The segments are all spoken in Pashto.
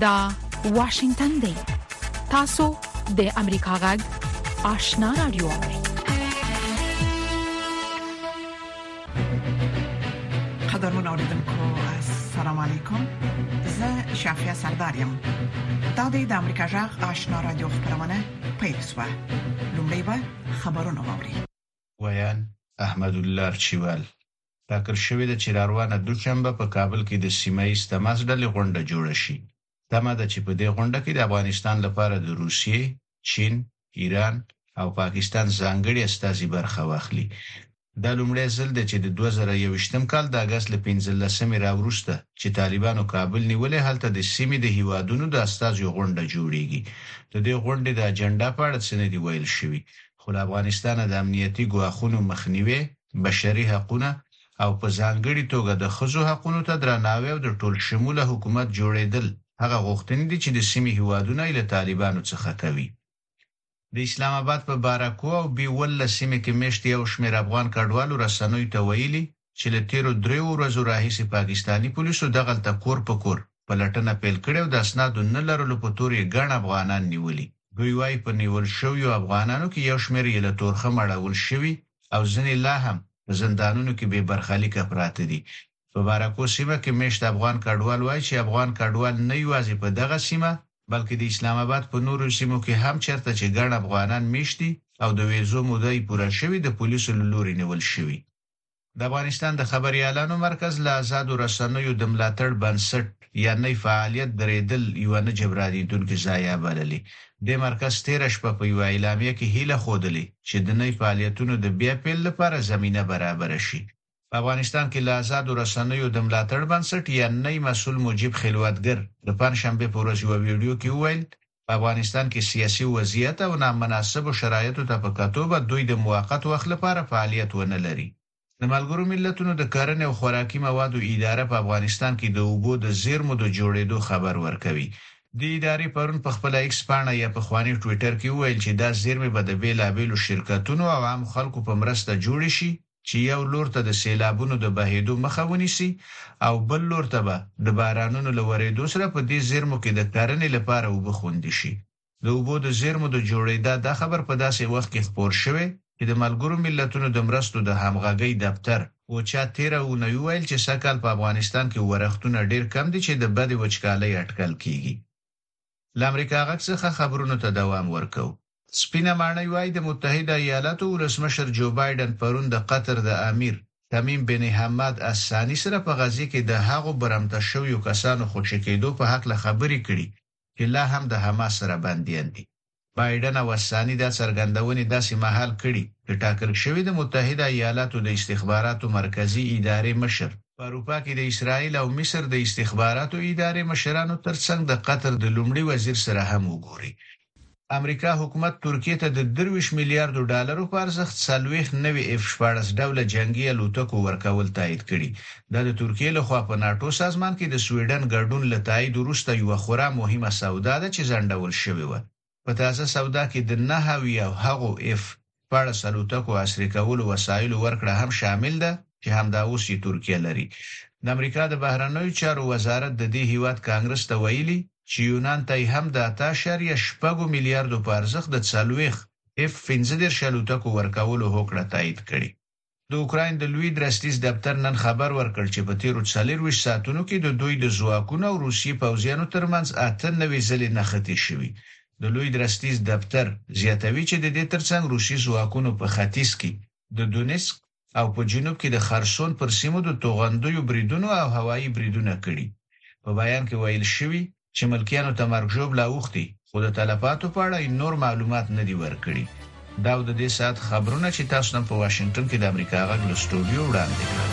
دا واشنگتن دی تاسو د امریکا غږ آشنا رادیو قدرمن اوریدونکو السلام علیکم زه شافیا سردارم دا د امریکا غږ آشنا رادیو خبرونه پیل شوه لومړی به خبرونه واوري ویان احمد الله چیوال ټاکل شوې ده چې راروانه دوشنبه په کابل کې د سیمه ییز تماس ډلې غونډه جوړه شي تمه ده چې په دې غونډه کې د افغانستان لپاره د روسیې، چین، ایران او پاکستان ځانګړي استازي برخه واخلي دا لومړی ځل دی چې د دوه زره یوویشتم کال د اګست له پنځلسمې را وروسته چې طالبانو کابل نیولی هلته د سیمې د هیوادونو د استازیو غونډه جوړیږي. د دې غونډې د اجنډا په اړه څه نه دي ویل شوي خو له افغانستانه د امنیتي ګواښونو مخنیوی، بشري حقونه او په ځانګړي توګه د ښځو حقونو ته درناوی او د ټول شموله حکومت جوړیدل هغه غوښتنې دي چې د سیمې هیوادونه یې له طالبانو څخه کوي. د اسلام اباد په بارکو او بي ولله سیمې کې مېشت یو شمېر افغان کډوالو رسنیو ته ویلي چې له تېرو درېوو ورځو راهیسې پاکستاني پولیسو دغلته کور په کور پلټنه پیل کړې او د اسنادو نه لرلو په تور یې ګڼ افغانان نیولي. دوی وايي، په نیول شویو افغانانو کې یو شمېر یې له تورخم اړول شوي او ځینې لا هم په زندانونو کې بې برخلیکه پراته دي. په بارکو سیمه کې میشت افغان کډوال وايي چې افغان کډوال نه یواځې په دغه سیمه بلکې د اسلام اباد په نورو سیمو کې هم چېرته چې ګڼ افغانان میشت دي او د ویزو موده یې پوره شوې د پولیسو له لوري نیول شوي. د افغانستان د خبریالانو مرکز له ازادو رسنیو د ملاتړ بنسټ یا نۍ فعالیت درېدل یوه نه جبرانېدونکې ضایعه بللې. دې مرکز تېره شپه په یوه اعلامیه کې هیله ښودلې چې د نۍ فعالیتونو د بیا پیل لپاره زمینه برابره شي. په افغانستان کې له ازادو رسنیو د ملاتړ بنسټ یا نۍ مسول مجیب خلوتګر د پنجشنبې په ورځ یوه ویډیو کې وویل، په افغانستان کې سیاسي وضعیت او نامناسبو شرایطو ته په کتو به دوی د موقت وخت لپاره فعالیت ونه لري. د ملګرو ملتونو د کرنې او خوراکي موادو اداره په افغانستان کې د اوبو د زېرمو د جوړېدو خبر ورکوي. دې ادارې پرون په خپله ایکس پاڼه یا پخواني ټویټر کې وویل چې دا زېرمې به د بېلابېلو شرکتونو او عامو خلکو په مرسته جوړې شي چې یو لور ته د سېلابونو د بهېدو مخه ونیسي او بل لور ته به د بارانونو له ورېدو سره په دې زېرمو کې د کرنې لپاره اوبه خوندي شي. د اوبو د زېرمو د جوړېدا دا خبر په داسې وخت کې خپور شوی چې د ملګرو ملتونو د مرستو د همغږۍ دفتر، اوچا، تېره اونۍ وویل چې سږ کال په افغانستان کې ورښتونه ډېر کم دي چې د بدې وچکالۍ اټکل کېږي. له امریکا غږ څخه خبرونو ته دوام ورکوو. سپینه ماڼۍ وايي د متحده ایالاتو ولسمشر جو بایډن پرون د قطر د امیر تمیم بن حماد الثاني سره په غزې کې د هغو برمته شویو کسانو خوشې کېدو په هکله خبرې کړي چې لا هم د حماس سره بندیان دي. بایډن او الثاني دا څرګندونې داسې مهال کړي چې ټاکل شوې د متحده ایالاتو د استخباراتو مرکزي ادارې مشر، په اروپا کې د اسراییل او مصر د استخباراتو ادارې مشرانو ترڅنګ د قطر د لومړي وزیر سره هم وګوري امریکا حکومت ترکیې ته د درویشت میلیاردو ډالرو په ارزښت څلوېښت نوي اف شپاړس ډوله جنګي الوتکو ورکول تایید کړي. دا د ترکیې له خوا په ناټو سازمان کې د سویډن ګډون له تایید وروسته یوه خورا مهمه سودا ده چې ځنډول شوې وه. په تازه سودا کې د نهه اویا هغو اف. په اړه سلوتکو عصري کولو وسایلو ورکړه هم شامل ده چې همدا اوس یې ترکیه لري. د امریکا د بهرنیو چارو وزارت د دې هیواد کانګرس ته ویلي چې یونان ته یې هم د اته اعشاریه شپږ میلیاردو په ارزښت د څلوېښت اف پنځه دېرش الوتکو ورکولو هوکړه تایید کړې. د اوکراین د لوی درستیز دفتر نن خبر ورکړ چې په تیرو څلرویشت ساعتونو کې د دوی د ځواکونو او روسیې پوځیانو ترمنځ اته نوې ځلې نښتې شوي. د لوی درستیز دفتر زیاتوي چې د دې ترڅنګ روسي ځواکونو په ختیځ کې د دونیسک او په جنوب کې د خرسون پر سیمو د توغندیو بریدونو او هوایي بریدونه کړي. په بیان کې ویل شوي، چې ملکیانو ته مرګ ژوبله اوښتې، خو د تلفاتو په اړه یې نور معلومات نه دي ورکړي. دا و د دې ساعت خبرونه چې تاسو ته په واشنګټن کې د امریکا غږ له سټوډیو وړاندې کړل.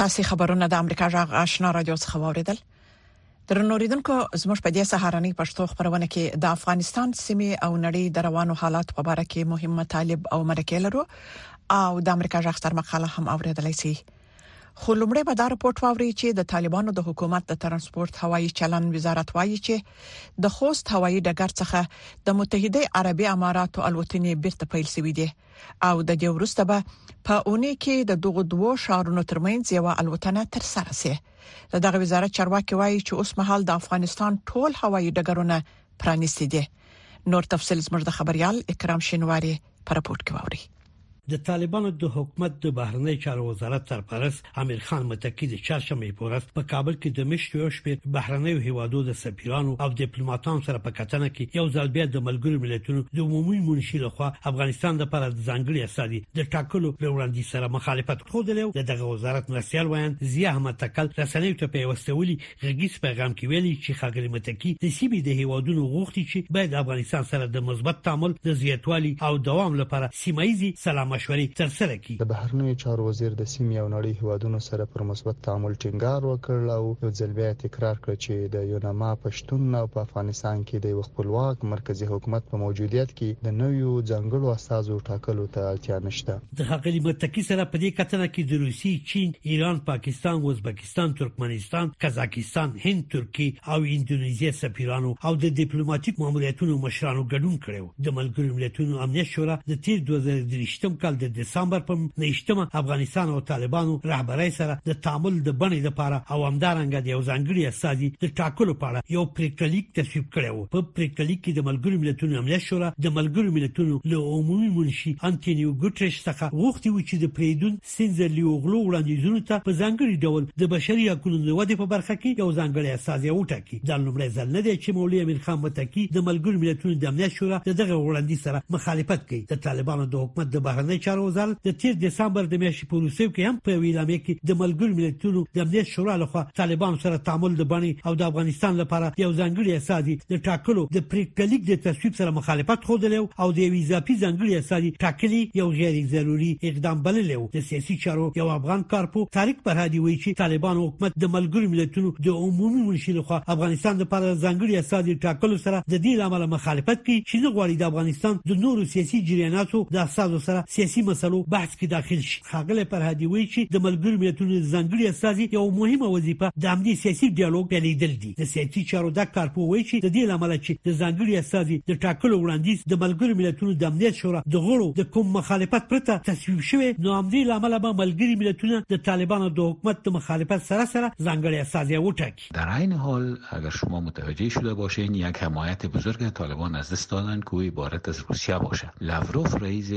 تاسو خبرونه د امریکا غږ آشنا رادیو څخه واوریدل. درنو ریدونکو زموږ په دې سهارنۍ پښتو خبرونه کې د افغانستان سیمه او نړۍ د روانو حالات په اړه کې مهم مطالب او مرکې لرو او د امریکا غږ تر مقاله هم اوریدلای شئ. خو لومړی به دا رپورت واوري چې د طالبانو د حکومت د ترانسپورت هوایي چلن وزارت وایي چې د خوست هوایي ډګر څخه د متحده عربي اماراتو الوتنې بیرته پیل شوې دي او د دې وروسته به په اونۍ کې د دغو دوو شهرونو ترمنځ یو الوتنه تر سره شي د دغه وزارت چارواکي وایي چې اوس مهال د افغانستان ټول هوایي ډګرونه پرانیستي دي نور تفصيل زموږ د خبريال اکرام شینواری پر رپورت کې ووري د طالبانو د حکومت د بهرنی چارو وزارت سرپرست امیر خان متقی د چهارشنبه په ورځ په کابل کې د مشر یو شمېر بهرنیو هیوادو د سفیرانو او ډیپلوماټانو سره په کتنه کې یو ځل بیا د ملګرو ملتونو د عمومي منشي لخوا افغانستان لپاره د ځانګړي استادي د ټاکلو له وړاندې سره مخالفت خوده له دغه وزارت مرستيال ویاند ضیا احمد تکل رسنیو ته په وسولي غږیز پیغام کې ویلي چې ښاغلي متکی د سیمې د هیوادونو غوښتي چې باید افغانستان سره د مثبت تعامل د زیاتوالي او دوام لپاره سیمایي سلا مشورې ترسره کړي د بهرنیو چارو وزیر د سیمې او نړۍ هیوادونو سره پر مثبت تعامل ټینګار وکړ او یو ځل بیا تکرار کړ چې د یونما په شتون او په افغانستان کې د یو خپلواک مرکزي حکومت په موجودیت کې د نویو ځانګړو استازو ټاکلو ته اړتیا نشته د ښاغلي متکی سره په دې کتنه کې د روسیې چین ایران پاکستان ازبکستان افغانستان، ترکمنستان، قزاقستان، هند، ترکیې او اندونیزیا سفیرانو او د ډیپلوماټیک ماموریتونو مشرانو ګډون کړی و. د ملګرو ملتونو امنیت شورا د تېر دوه زره درویشتم کال د دسامبر په نهشتمه افغانستان او طالبانو رهبرۍ سره د تعامل د بڼې لپاره او همدارنګه د یو ځانګړي استازي د ټاکلو په اړه یو پرېکړه لیک تصویب کړی و. په پرېکړه لیک کې د ملګرو ملتونو امنیت شورا د ملګرو ملتونو له عمومي منشي انتونیو ګوترېش څخه غوښتي و چې د پرېدون سېنځليوغلو وړانديزونو ته په ځانګړي ډول د بشري حقونو د ودې په برخه کې یو ځانګړی استازی وټاکي. دا لومړی ځل نه دی چې مولوي اميرخان متقي د ملګرو ملتونو د امنیت شورا د دغه وړاندیز سره مخالفت کوي. د طالبانو د حکومت د بهرنیو چارو وزارت د تېر دسامبر د میاشتې په وروستیو کې هم په یوې اعلامیه کې د ملګرو ملتونو د امنیت شورا لخوا طالبانو سره تعامل د بڼې او د افغانستان لپاره یو ځانګړي استازي د ټاکلو د پریکړه لیک د تصویب سره مخالفت ښودلی او د یوې اضافي ځانګړي استازي ټاکلي یو غیر ضروري اقدام بللی و د سیاسي چارو یو افغان کارپو طارق فرهادي وایي چې طالبان حکومت د ملګرو ملتونو د عمومي منشي لخوا افغانستان لپاره ځانګړي استازي ټاکلو سره د دې لامل مخالفت کوي چې نه غواړي د افغانستان د نورو سیاسي جریاناتو د استازو سره سیاسي مسلو بحث کې داخل شي خاغلی فرهادي وایي چې د ملګرو ملتونو ځانګړي استازي یو مهمه وظیفه د همدې سیاسي ډیالوګ پیلېدل دي د سیاسي چارو دغه کارپوه وایي چې د دې له امله چې د ځانګړي استازي د ټاکلو وړاندیز د ملګرو ملتونو د امنیت شورا د غړو د کوم مخالفت پرته تصویب شوی نو همدې له امله به ملګري ملتونه د طالبانو د حکومت د مخالفت سره سره ځانګړی استازی وټاکي در عین حال اگر شما متوجه شده باشین یک حمایت بزرگ طالبان از دست دادن که عبارت از روسیه باشه لاوروف رئیس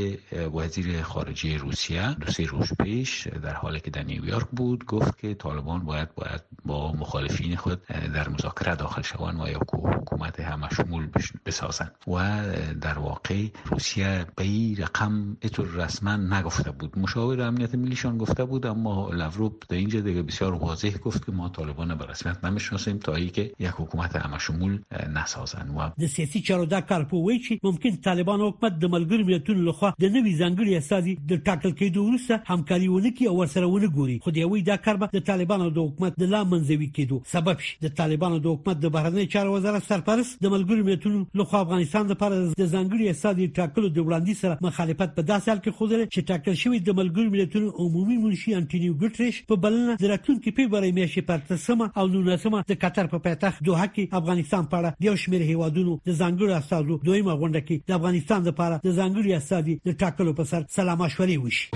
وزیر خارجه روسیه دو سه روز پیش در حالی که در نیویورک بود گفت که طالبان باید باید با مخالفین خود در مذاکره داخل شوند و یا حکومت همشمول بسازند و در واقع روسیه به این رقم اتور رسما نگفته بود مشاور امنیت ملیشان گفته بود اما لوروب در اینجا دیگه بسیار واضح گفت که ما طالبان به رسمیت نمیشناسیم تا اینکه یک حکومت همشمول نسازند څرګند و. د سیاسي چارو دا کارپوه وایي چې ممکن طالبان حکومت د ملګرو ملتونو له خوا د نوي ځانګړي استازي د ټاکل کېدو وروسته همکاري ونه کړي او ورسره ونه ګوري خو دی وایي دا کار به د طالبانو د حکومت د لا منځوي کېدو سبب شي د طالبانو د حکومت د بهرنیو چارو وزارت سرپرست د ملګرو ملتونو له خوا افغانستان لپاره د ځانګړي استازي ټاکلو د وړاندیز سره مخالفت په داسې حال کې ښودلی چې ټاکل شوی د ملګرو ملتونو عمومي منشي انټونیو ګوتریش په بلنه د راتلونکي فبروري میاشتې په اتلسمه او نولسمه د قطر په پایتخت دوحه کې افغانستان په اړه د یو شمېر هېوادونو د ځانګړو استازو دویمه غونډه کې د افغانستان لپاره د ځانګړي استازي د ټاکلو په سر سلا مشورې وشي.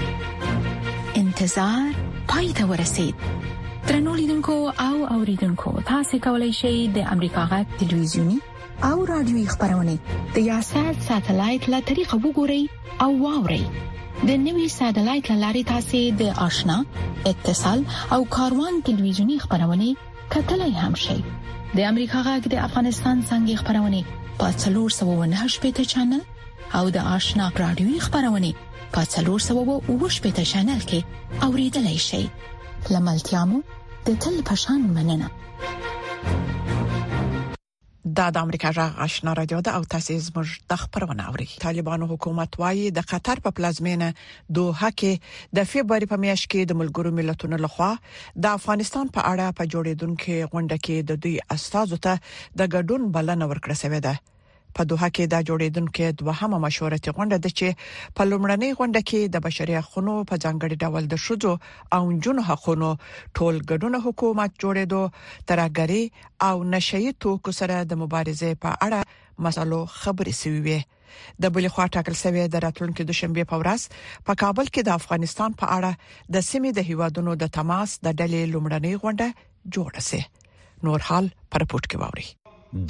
انتظار پای ته ورسید ترنو لیدونکو او اوریدونکو تاسو کولی شئ د امریکا غږ ټلویزیونی او رادیوي خبرونه د یاشار ساتلایت له طریقو وګورئ او واورئ د نوي ساتلایت لارې تاسو د آشنا اتصال او کاروان ټلویزیونی خبرونه کتلای هم شئ د امریکا غږ د افغانستان څنګه خبرونه په 309 پټ چنل او د آشنا رادیوي خبرونه په 309 پټ چنل کې اوریدلای شئ لملتيامو د تل پشان مننه دا د امریکا جغ آشنا رادیو ده او تاسو زموږ د خبرونه اوري طالبانو حکومت وايي د قطر په پلازمینه دوه کې د فبرवरी په میاشت کې د ملګرو ملتونو لخوا د افغانستان په اړه په جوړیدونکو غونډه کې د دوی استادو ته د ګډون بلنه ورکړه شوې ده په دوحه کې دا جوړیدونکې دوهمه مشورتي غونډه ده چې په لومړنۍ غونډه کې د بشري حقوقو په ځانګړي ډول د شوزو او جنو حقوقو ټول ګډون حکومت جوړېدو ترګری او نشئی توکو سره د مبارزې په اړه مسلو خبرې شوې وي د بلې خوا ټاکل شوې د راتلونکو دوشنبه په ورځ په کابل کې د افغانستان په اړه د سیمې د هیوادونو د تماس د ډلې لومړنۍ غونډه جوړ سي نور حال پر رپورت کې ووري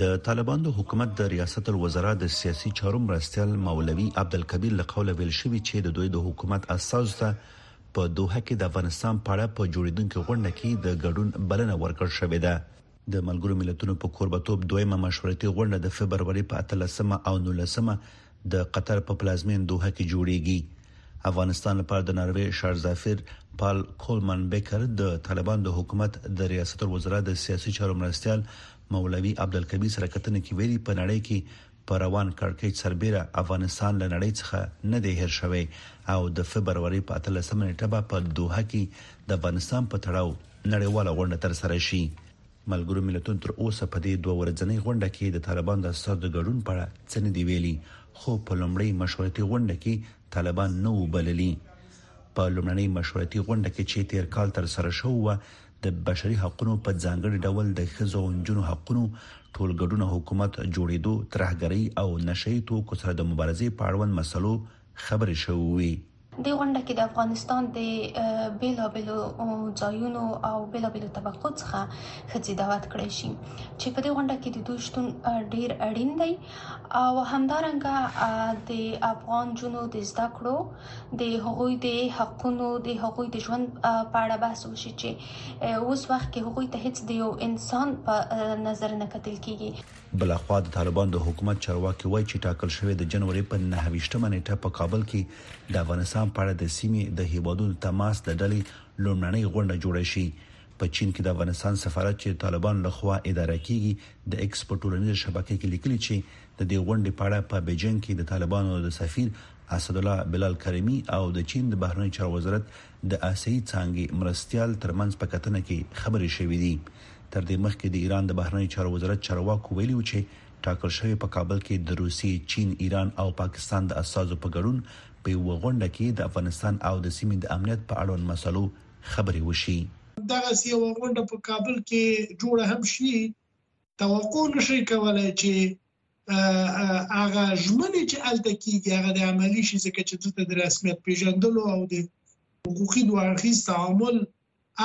د طالبان د حکومت د ریاست الوزرا د سیاسي چارو مرستيال مولوي عبدالکبیر له قوله ویل شوی چې د دوی د حکومت اساس ته په دوحه کې د افغانستان په اړه په جوړیدونکو غونډه کې د ګډون بلنه ورکړ شوې ده د ملګرو ملتونو په کوربتوب دویمه مشورتي غونډه د فبرवरी په 13مه او 19مه د قطر په پلازمین دوحه کې جوړیږي افغانستان لپاره د ناروې شارزافیر پال کولمن بیکر د طالبان د حکومت د ریاست الوزرا د سیاسي چارو مرستيال مولوي عبدالکبیر سره کتنه کې ویلي په نړۍ کې په روان کړکېچ سربېره افغانستان له نړۍ څخه نه دی هېر شوی او د فبرورۍ په اتلسمه نېټه به په دوحه کې د افغانستان په تړاو نړیواله غونډه ترسره شي. ملګرو ملتونو تر اوسه په دې دوه ورځنۍ غونډه کې د طالبان د استازو د ګډون په اړه څه نه دی ویلي، خو په لومړۍ مشورتي غونډه کې طالبان نه وو بللي. په لومړنۍ مشورتي غونډه کې چې تیر کال تر سره شوې وه، د بشري حقونو په ځانګړي ډول د ښځو او نجونو حقونو، ټولګډونه حکومت جوړېدو، ترهګرۍ او نشه یي توکو سره د مبارزې په اړوند مسلو خبرې شوې وې. دې غونډه کې د افغانستان د بیلابیلو ځایونو او بیلابیلو طبقو څخه خځې دعوت کړې شي چې په دې غونډه کې د دوی شتون ډیر اړین دی او همدارنګه د افغان جنو د زده کړو د هغوی د حقونو د هغوی د ژوند په اړه بحث وشي چې اوس وخت کې هغوی ته هیڅ د یو انسان په نظر نه کتل کیږي بلخوا د طالبان د حکومت چارواکي وایي چې ټاکل شوې د جنوري په 29مه نیټه په کابل کې د افغانستان په اړه د سیمې د هیوادونو تماس د ډلې لومړنۍ غونډه جوړ شي په چین کې د افغانستان سفارت چې طالبان لخوا اداره کیږي د ایکس په ټولنیزه شبکه کې لیکلي چې د دې غونډې په اړه په بیجینګ کې د طالبانو د سفیر اسد الله بلال کریمی او د چین د بهرنی چارو وزارت د اسیایي څانګې مرستیال ترمنځ په کتنه کې خبرې شوې دي. تر دې مخکې د ایران د بهرنیو چارو وزارت چارواکو ویلي و چې ټاکل شوې په کابل کې د روسیې، چین، ایران او پاکستان د استازو په ګډون په یوه غونډه کې د افغانستان او د سیمې د امنیت په اړوند مسئلو خبرې وشي. دغسې یوه غونډه په کابل کې جوړه هم شي، توقع نه شئ کولای چې هغه ژمنې چې الته کیږي هغه د عملی شي ځکه چې دلته د رسمیت پیژندلو او د حقوقي دوه اړخیز تعامل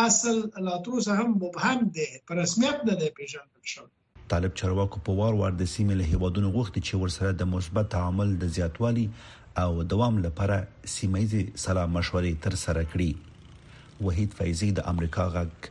اصل لا تر اوسه هم مبهم دی په رسمیت نه دی پیژندل شوی طالب چارواکو په وار وار د سیمې له هیوادونو غوښتي چې ورسره د مثبت تعامل د زیاتوالي او دوام لپاره سیمه ییزې سلا مشورې تر سره کړي وحید فیضي د امریکا غږ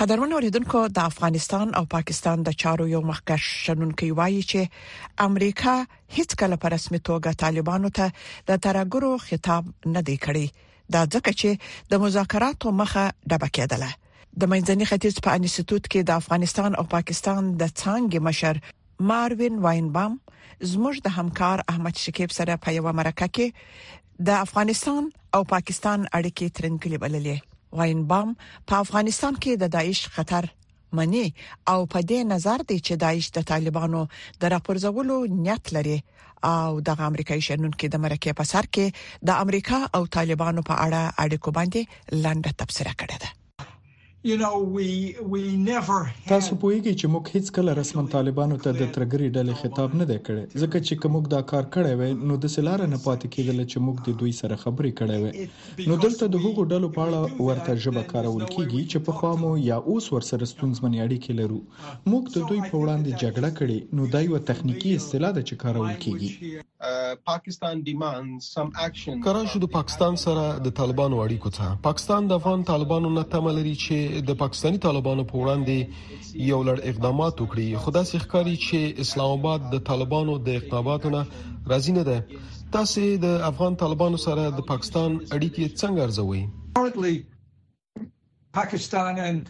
قدرمن اوریدونکو د افغانستان او پاکستان د چارو یو مخکښ شنونکي وایي چې امریکا هیڅ کله په رسمي توګه طالبانو ته د ترګرو خطاب نه دی کړی دا ځکه چې د مذاکراتو مخه ډبه کېدله د منځني ختیځ په انسټیټیوټ کې د افغانستان او پاکستان د څنګه مشر ماروین واینبام زموږ د همکار احمد شکیب سره په یو مرکه کې د افغانستان او پاکستان اړیکې ترنګلې بللې واینبام په افغانستان کې د داعش خطر منی او په دې نظر دی چې داعش د طالبانو د راپرځولو نیت لري او د امریکایي شنونکو د مرکې په سر کې د امریکا او طالبانو په اړه اړیکو باندې لاندې تبصره کړې ده تاسو پوهیږئ چې موږ هیڅکله رسماً طالبانو ته د ترهګرې ډلې خطاب نه دی کړی، ځکه چې که موږ دا کار کړی وای، نو داسې لاره نه پاتې کیدله چې موږ د دوی سره خبرې کړی وای. نو دلته د هغو ډلو په اړه ورته ژبه کارول کیږي چې پخوا مو یا اوس ورسره ستونزمنې اړیکې لرو. موږ د دوی په وړاندې جګړه کړې، نو دا یوه تخنیکي اصطلاح ده چې کارول کیږي. پاکستان ډیمانډز سم اکشن کرا شو د پاکستان سره د طالبانو اړیکو ته پاکستان د افغان طالبانو نه تمه لري چې د پاکستاني طالبانو په وړاندې یو لړ اقدامات وکړي خو دا ښکاري چې اسلام آباد د طالبانو د اقداماتو نه راضي نه ده تاسو د افغان طالبانو سره د پاکستان اړیکې څنګه ارزوي پاکستان and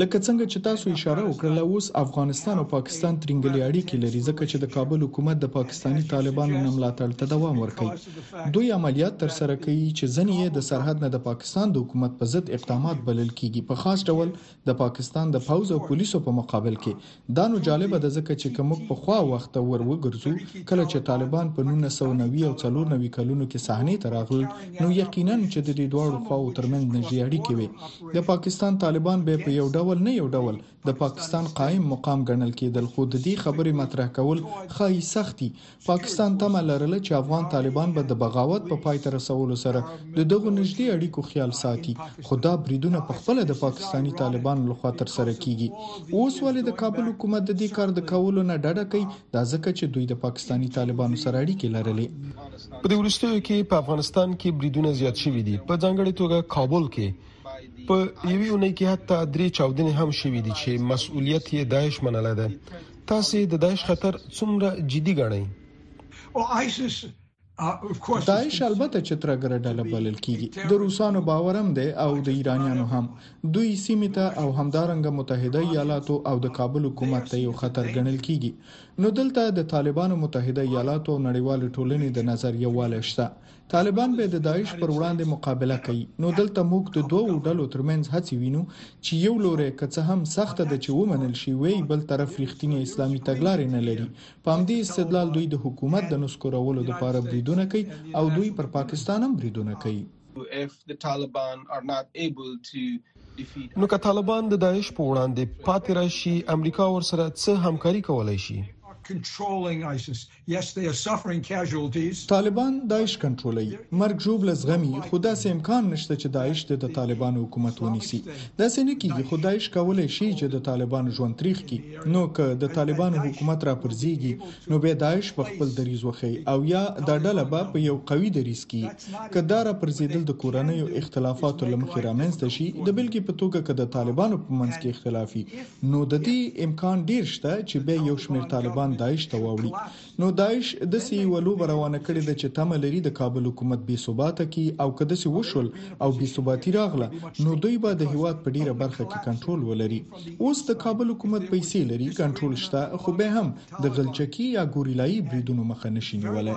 لکه څنګه چې تاسو اشاره وکړله اوس افغانستان او پاکستان ترنګلې اړیکې لري ځکه چې د کابل حکومت د پاکستاني طالبانو نه ملاتړ ته دوام ورکوي دوی عملیات تر سره کوي چې ځنې یې د سرحد نه د پاکستان د حکومت په ضد اقدامات بلل کیږي په خاص ډول د پاکستان د پوز او پولیسو په مقابل کې دا نو جالبه ده ځکه چې که موږ په خوا وخت ور وګرځو کله چې طالبان په 1990 او 94 کلونو کې صحنې ته راغلل نو یقینا چې د دې دواړو خواو ترمنځ نږدې اړیکې وي د پاکستان طالبان به په یو ډول نه یو ډول د پاکستان قائم مقام ګڼل کېدل خو د دې خبرې مطرح کول خای سختي پاکستان تمه لرله چې افغان طالبان به د بغاوت په پای ته رسولو سره د دغو نږدې اړیکو خیال ساتي، خو دا بریدونه په خپله د پاکستاني طالبانو له خوا ترسره کیږي. اوس ولې د کابل حکومت د دې کار د کولو نه ډډه کوي؟ دا ځکه چې دوی د پاکستاني طالبانو سره اړیکې لرلې. په دې وروستیو کې په افغانستان کې بریدونه زیات شوي دي، په ځانګړې توګه کابل کې. په یوې اونۍ کې حتی درې چاودنې هم شوې دي چې مسؤلیت یې داعش منلی دی. تاسې د داعش خطر څومره جدي ګڼئ؟ داعش البته چې ترهګره ډله بلل کېږي، د روسانو باور هم دی او د ایرانیانو هم. دوی سیمې ته او همدارنګه متحده ایالاتو او د کابل حکومت ته یو خطر ګڼل کېږي. نو دلته د طالبانو، متحده ایالاتو او نړیوالې ټولنې د نظر یووالی شته. طالبان به د داعش پر وړاندې مقابله کوي نو دلته موږ د دوو ډلو ترمنځ هڅې وینو چې یو لوري که څه هم سخت د چې ومنل شي وی بل طرف ریښتینی اسلامي تګلارې نه لري په همدې استدلال دوی د حکومت د نسکورولو لپاره بریدونه کوي او دوی پر پاکستان هم بریدونه کوي if the Taliban are not able to نو که طالبان د داعش په وړاندې پاتې راشي امریکا ورسره څه همکاري کولای شي طالبان داعش کنټرولوي، مرګ ژوبله زغمي، خو داسې امکان نشته چې داعش دې د طالبانو حکومت ونیسي. داسې نه کېږي، خو داعش کولای شي چې د طالبانو ژوند تریخ کړي. نو که د طالبانو حکومت راپرزېږي، نو بیا داعش به خپل دریځ وښيي او یا دا ډله به په یو قوي دریځ کې وي. که دا راپرزېدل د کورنیو اختلافاتو له مخې رامنځته شي، د بېلګې په توګه که د طالبانو په منځ کې اختلاف وي، نو د دې امکان ډیر شته چې بیا یو شمیر طالبان داعش ته واوړي نو داعش داسې یوه لوبه روانه کړې ده چې تمه لري د کابل حکومت بې ثباته کړي او که داسې وشول او بې ثباتي راغله نو دوی به د هیواد په ډیره برخه کې کنټرول ولري اوس د کابل حکومت پیسې لري کنټرول شته خو بیا هم د غلچکي یا ګوریلایي بریدونو مخه نشي نیولای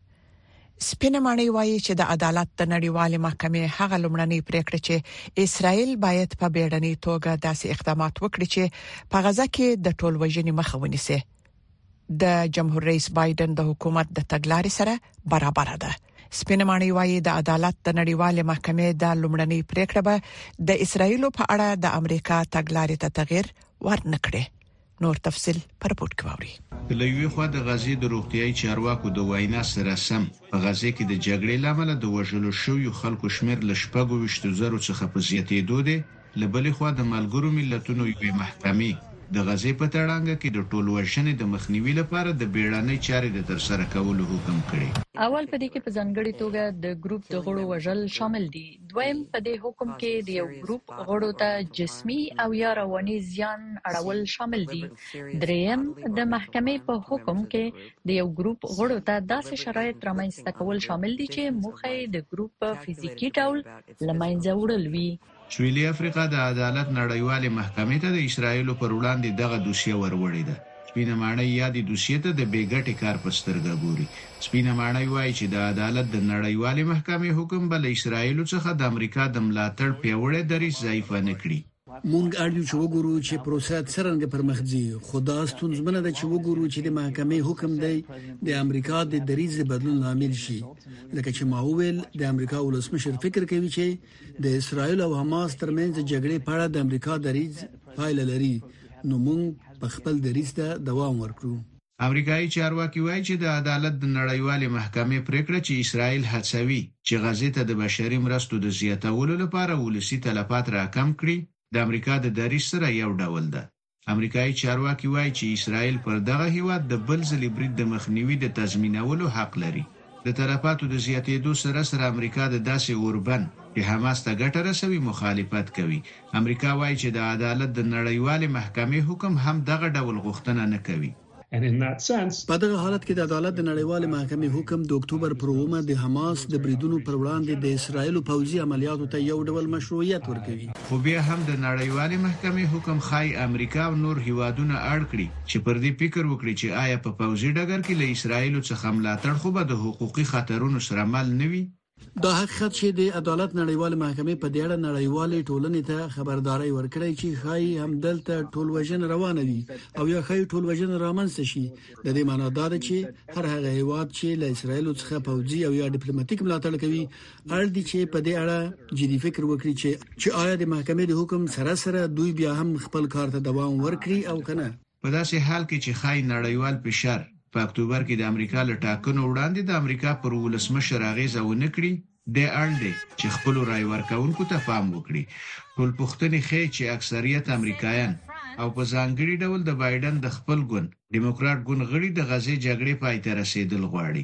سپینه ماڼۍ وایي چې د عدالت د نړیوالې محکمې هغه لومړنۍ پریکړه چې اسرائیل باید په بیړنۍ توګه داسې اقدامات وکړي چې په غزه کې د ټولوژنې مخه ونیسي د جمهور رئیس بایدن د حکومت د تګلارې سره برابر ده سپینه ماڼۍ وایي د عدالت د نړیوالې محکمې د لومړنۍ پریکړه به د اسرائیل په اړه د امریکا تګلارې ته تغیر ورنکړي نور تفصيل پر پورت کوي له یوې خوا د غزې د روغتیاي چارواکو د وینا سره سم په غزې کې د جګړې لامل د وژلو شویو خلکو شمیر له 26000 څخه په زیاتېدو دی له بلې خوا د ملګرو ملتونو یوې محکمې د غزې په تړانګه کې د ټول وژنې د مخنیوي لپاره د بیړنۍ چارې د ترسره کولو حکم کړي اول په دې کې په ځانګړي توګه د ګروپ د غړو وژل شامل دي. دویم، په دې حکم کې د یو ګروپ غړو ته جسمي او یا رواني زیان اړول شامل دي. درېیم، د محکمې په حکم کې د یو ګروپ غړو ته داسې شرایط رامنځ ته کول شامل دي چې موخه یې د ګروپ په فزیکي ډول له منځه وړل وي. سویلي افریقا د عدالت نړیوالې محکمې ته د اسراییلو پر وړاندې دغه دوسیه وروړې ده. سپینه ماڼۍ یادې دوسیې ته د بې ګټې کار په سترګه ګوري. سپینه ماڼۍ وايي چې د عدالت د نړیوالې محکمې حکم به له اسراییلو څخه د امریکا د ملاتړ پیاوړی دریځ ضعیفه نه کړي. مونږ اړ یو چې وګورو چې پروسه څرنګه پر مخ ځي، خو دا ستونزمنه ده چې وګورو چې د محکمې حکم دی د امریکا د دریځ د بدلون لامل شي. لکه چې ما وویل، د امریکا ولسمشر فکر کوي چې د اسرایل او حماس ترمنځ جګړې په اړه د امریکا دریځ پایله لري نو موږ په خپل دریځ ته دوام ورکړو امریکایي چارواکي وایي چې د عدالت د نړیوالې محکمې پریکړه چې اسرائیل هڅوي چې غزې ته د بشري مرستو د زیاتولو لپاره ولسی تلفات راکم کړي د امریکا د دریځ سره یو ډول ده امریکايي چارواکي وايي چې اسراییل پر دغه هېواد د بل ځلي برید د مخنیوي د تضمینولو حق لري. د تلفاتو د زیاتېدو سره سره امریکا د داسې اوربند چې حماس ته ګټه رسوي مخالفت کوي. امریکا وايي چې د عدالت د نړیوالې محکمې حکم هم دغه ډول غوښتنه نه کوي. په دغه حالت کې د عدالت د نړیوالې محکمې حکم د اکتوبر پر اوومه د حماس د بریدونو پر وړاندې د اسرایل پوځي عملیاتو ته یو ډول مشروعیت ورکوي. خو بیا هم د نړیوالې محکمې حکم ښايي امریکا او نور هیوادونه اړ کړي چې پر دې فکر وکړي چې ایا په پوځي ډګر کې له اسرایل څخه ملاتړ خو به د حقوقي خطرونو سره مل نه وي؟ دا حقیقت چې د عدالت نړیوال محکمې په دې اړه نړیوالې ټولنې ته خبرداري ورکړې چې خای هم دلته ټول وژن روان وي او یا خای ټول وژن رامنځته شي د دې معنی دا ده چې هر هغه هیواد چې له اسرایل څخه پوځي او یا ډیپلوماټیک ملاتړ کوي اړ دي چې په دې اړه جدي فکر وکړي چې چې آیا د محکمې د حکم سره سره دوی بیا هم خپل کار ته دوام ورکړي او کنه په داسې حال کې چې ښايي نړیوال فشار په اکتوبر کې د امریکا له ټاکنو وړاندې د امریکا پر ولسمشر اغېزه ونه کړي، دی اړ دی چې خپلو رای ورکوونکو ته پام وکړي. ټولپوښتنې ښيي چې اکثریت امریکایان او په ځانګړي ډول د بایډن د خپل ګوند، ډیموکرات ګوند غړي د غزې جګړې پای ته رسېدل غواړي.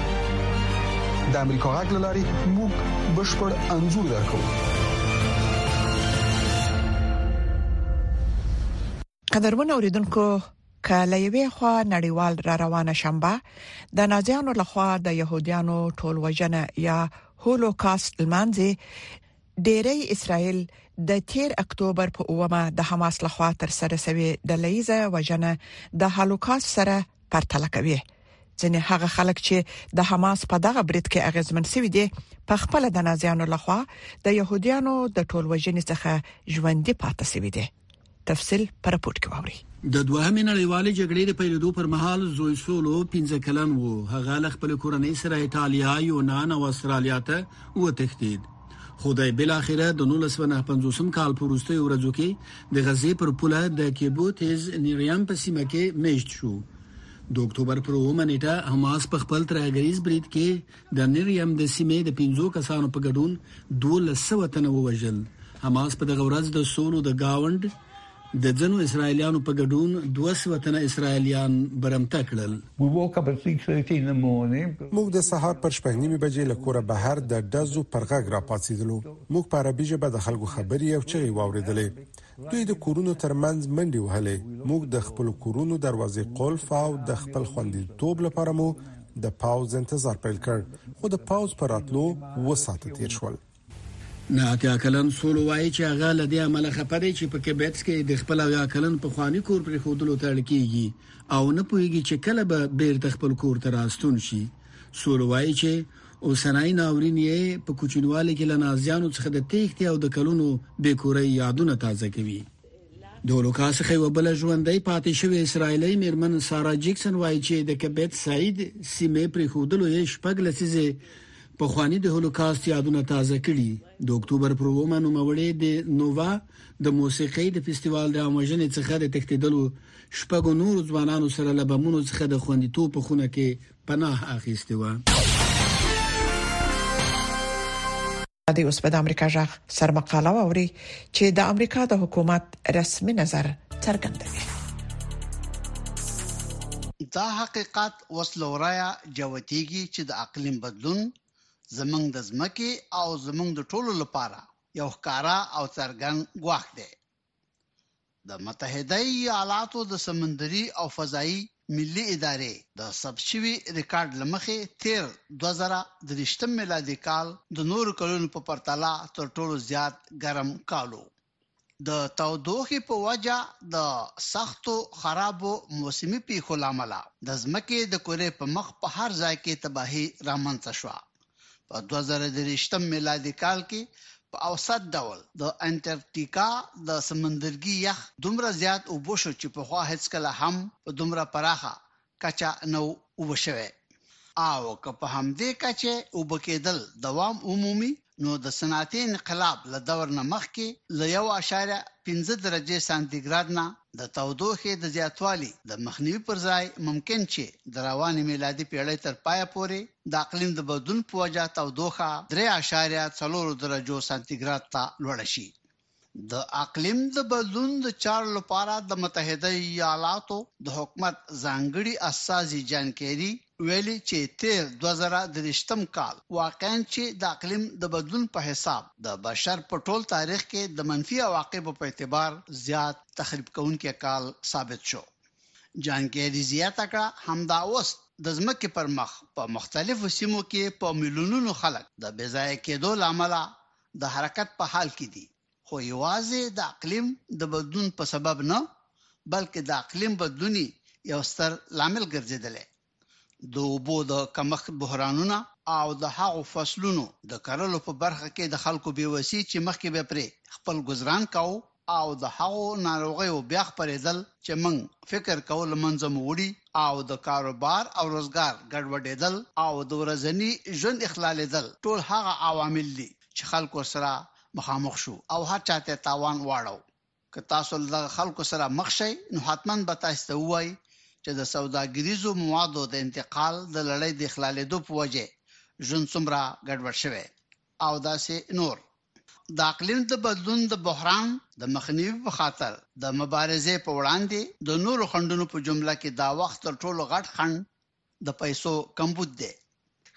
د امریکا غږ لاري موږ بشپړ انزور درکو قدرمن اوریدونکو کله یوې خوا نړیوال را روانه شنبه د نازیانو لخوا د يهودانو ټول وژنه یا هولوکاست لمانځي ډیری اسرائیل د تیر اکتوبر په اومه د حماس لخوا تر سره شوې د لیزه وژنه د هالوکاست سره پرتله کوي ځنې هغه خلک چې د حماس په دغه برید کې اغیزمن شوی دي په خپل د نازیانو لخوا د يهودانو د ټولوژنې څخه ژوندۍ پاتې شوی دي تفصيل پر رپورت کې واوري د دوهمې نړیوالې جګړې د پیلېدو پر مهال زوی سولو 15 کلن وو هغه له خپل کورنۍ سره ایتالیا، یونان او استرالیا ته وتښتید خو د بل اخره د 1950 کال په وروستي ورځو کې د غزې پر پوله د کیبوتیز نیریام په سیمه کې میشت شو د اکتوبر پر اومه نیټه حماس په خپل ترهګریز برید کې د نریم د سیمې د پنځو کسانو په ګډون دوولس سوه تنه ووژل. حماس په دغه ورځ د سولو د ګاونډ د ځینو اسراییلیانو په ګډون دوه سوه تنه اسراییلیان برمته کړل. موږ د سهار پر شپږ نیمې بجې له کوره بهر د ډزو پر غږ راپاڅېدلو. موږ په عربي ژبه د خلکو خبرې او چغې واورېدلې. دوی د کورونو تر منځ منډې وهلې، موږ د خپلو کورونو دروازې قلف او د خپل خوندیتوب لپاره مو د پوځ انتظار پیل کړ، خو د پوځ په راتلو اووه ساعته تېر شول. نه اتیا کلن سولو وايي چې هغه له دې امله خپه دی چې په کیبیتس کې د خپل اویا کلن پخواني کور پرېښودلو ته اړ کېږي او نه پوهېږي چې کله به بېرته خپل کور ته راستون شي. سولو وايي چې، اوسنۍ ناورین یې په کوچنیوالي کې له نازیانو څخه د تېښتې او د کلونو بې کورۍ یادونه تازه کوي د هولوکاست څخه یو بل ژوندۍ پاتې شوې اسرایلی میرمن سارا جیکسن وایي چې د کبت سعید سیمې پرې خودلو یې شپږ لسیزې په خواني د هولوکاست یادونه تازه کړي د اکتوبر پر ومه نو مړې د نووا د موسیقۍ د فیستیوال د اموژنې څخه د تختیدلو شپږو نور ځوانانو سره لبمونو څخه د خوندیتوب په خونه کې پناه اخیستې و. د اوس په امریکا ژغ سرمقاله ووري چې د امریکا د حکومت رسمي نظر څرګندوي دا حقیقت اوس لوریا جوتیږي چې د اقلیم بدلون زمنګ د زمکه او زمنګ د ټولو لپاره یو ښکارا او څرګند غواخ دی د متحده ایالاتو د سمندري او فضایي ملي ادارې د ثبت شوي ریکارډ له مخې تېر دوه زره درېشتم میلادي کال د نورو کلونو په پرتله تر ټولو زیات ګرم کال و. د تودوخې په وجه د سختو خرابو موسمي پېښو له امله د ځمکې د کرې په مخ په هر ځای کې تباهي رامنځته شوه په 2023م میلادي کال کې په اوسط ډول د انټارکټیکا د سمندرګي یخ دومره زیات اوبو شو چې په خوا هیڅ کله هم په دومره پراخه کچا نو وبشوي او که په همدې کچه وبکیدل دوام عمومي نو د صنعتي انقلاب له دور نه مخکې له 1.5 درجه سانتیګراد نه د تودوخې د زیاتوالي د مخنیوي پر ځای ممکن چې د روانې میلادي پېړۍ تر پایه پورې د اقلیم د بدلون په وجه تودوخه درې اعشاریه څلور درجو سانتي ګراد ته لوړه شي. د اقلیم د بدلون د چارو لپاره د متحده ایالاتو د حکومت ځانګړي استازي جان کیري ویلي چې تېر دوه زره درویشتم کال واقعاً چې د اقلیم د بدلون په حساب د بشر په ټول تاریخ کې د منفي عواقبو په اعتبار زیات تخریب کوونکی کال ثابت شو. جان کیري زیاته کړه، همدا اوس د ځمکې پر مخ په مختلفو سیمو کې په میلیونونو خلک د بېځایه کېدو له امله د حرکت په حال کې دي خو یوازې د اقلیم د بدلون په سبب نه، بلکې د اقلیم بدلون یې یو ستر لامل ګرځېدلی. د اوبو د کمښت بحرانونه او د هغو فصلونو د کرلو په برخه کې د خلکو بې وسي چې مخکې به پرې خپل ګذران کاوه او د هغو ناروغیو بیا خپرېدل چې موږ فکر کوو له منځه مو وړي او د کاروبار او روزګار ګډوډېدل او د ورځني ژوند اخلالېدل ټول هغه عوامل دي چې خلک ورسره مخامخ شو او هر چا ته تاوان واړو. که تاسو له دغه خلکو سره مخ شئ، نو حتماً به تاسې ته ووايي چې د سوداګریزو موادو د انتقال د لړۍ د اخلالېدو په وجه ژوند څومره ګډوډ شوی او داسې نور. د اقلیم د بدلون د بحران د مخنیوي په خاطر د مبارزې په وړاندې د نورو خنډونو په جمله کې دا وخت تر ټولو غټ خنډ د پیسو کمبود دی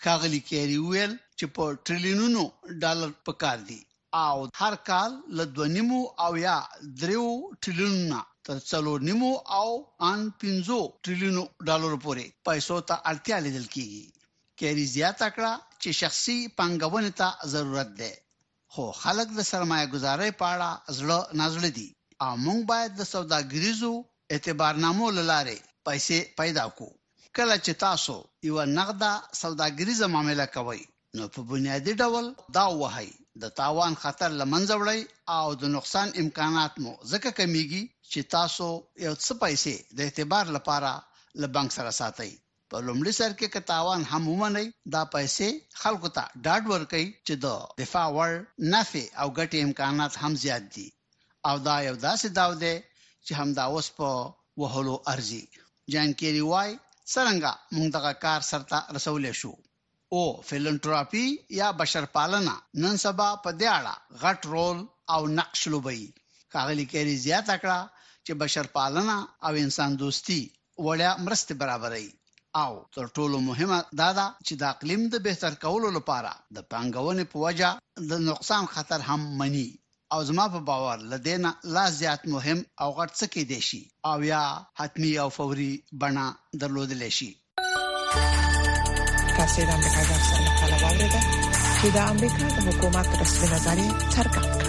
ښاغلي کیری وویل چې په ټریلیونونو ډالر پکار دي او هر کال له دوه نیمو او یا دریو ټریلیونو نه تر څلور نیمو او ان پنځو ټریلیونو ډالرو پورې پیسو ته اړتیا لیدل کیږي کیری زیاته کړه چې شخصي پانګونې ته ضرورت دی خو خلک د سرمایه ګذارۍ په اړه زړه نازړه دي او موږ باید د سوداګریزو اعتبارنامو له لارې پیسې پیدا کړو. کله چې تاسو یوه نغده سوداګریزه معامله کوئ، نو په بنیادي ډول داو وهئ، د تاوان خطر له منځه وړئ او د نقصان امکانات مو ځکه کمېږي چې تاسو یو څه پیسې د اعتبار لپاره له بانک سره ساتئ. په لومړي سر کې که تاوان هم ومنئ، دا پیسې خلکو ته ډاډ ورکوي چې د دفاع وړ نفعې او ګټې امکانات هم زیات دي او دا یو داسې داو دی چې همدا اوس په وهلو ارزي. جان کیري وايي، څرنګه موږ دغه کار سرته رسولی شو؟ او فیلنتراپي یا بشرپالنه نن سبا په دې اړه غټ رول او نقش لوبوي. ښاغلي کیري زیاته کړه چې بشرپالنه او انسان دوستي وړیا مرستې برابروي او تر ټولو مهمه دا ده چې د اقلیم د بهتر کولو لپاره د پانګونې په وجه د نقصان خطر هم مني او زما په باور له دې نه لا زیات مهم او غټ څه کېدای شي او یا حتمي او فوري بڼه درلودلی شي. تاسو د امریکا د افسر مقاله واورېده چې د امریکا د حکومت رسمي نظر یې څرګند کړ.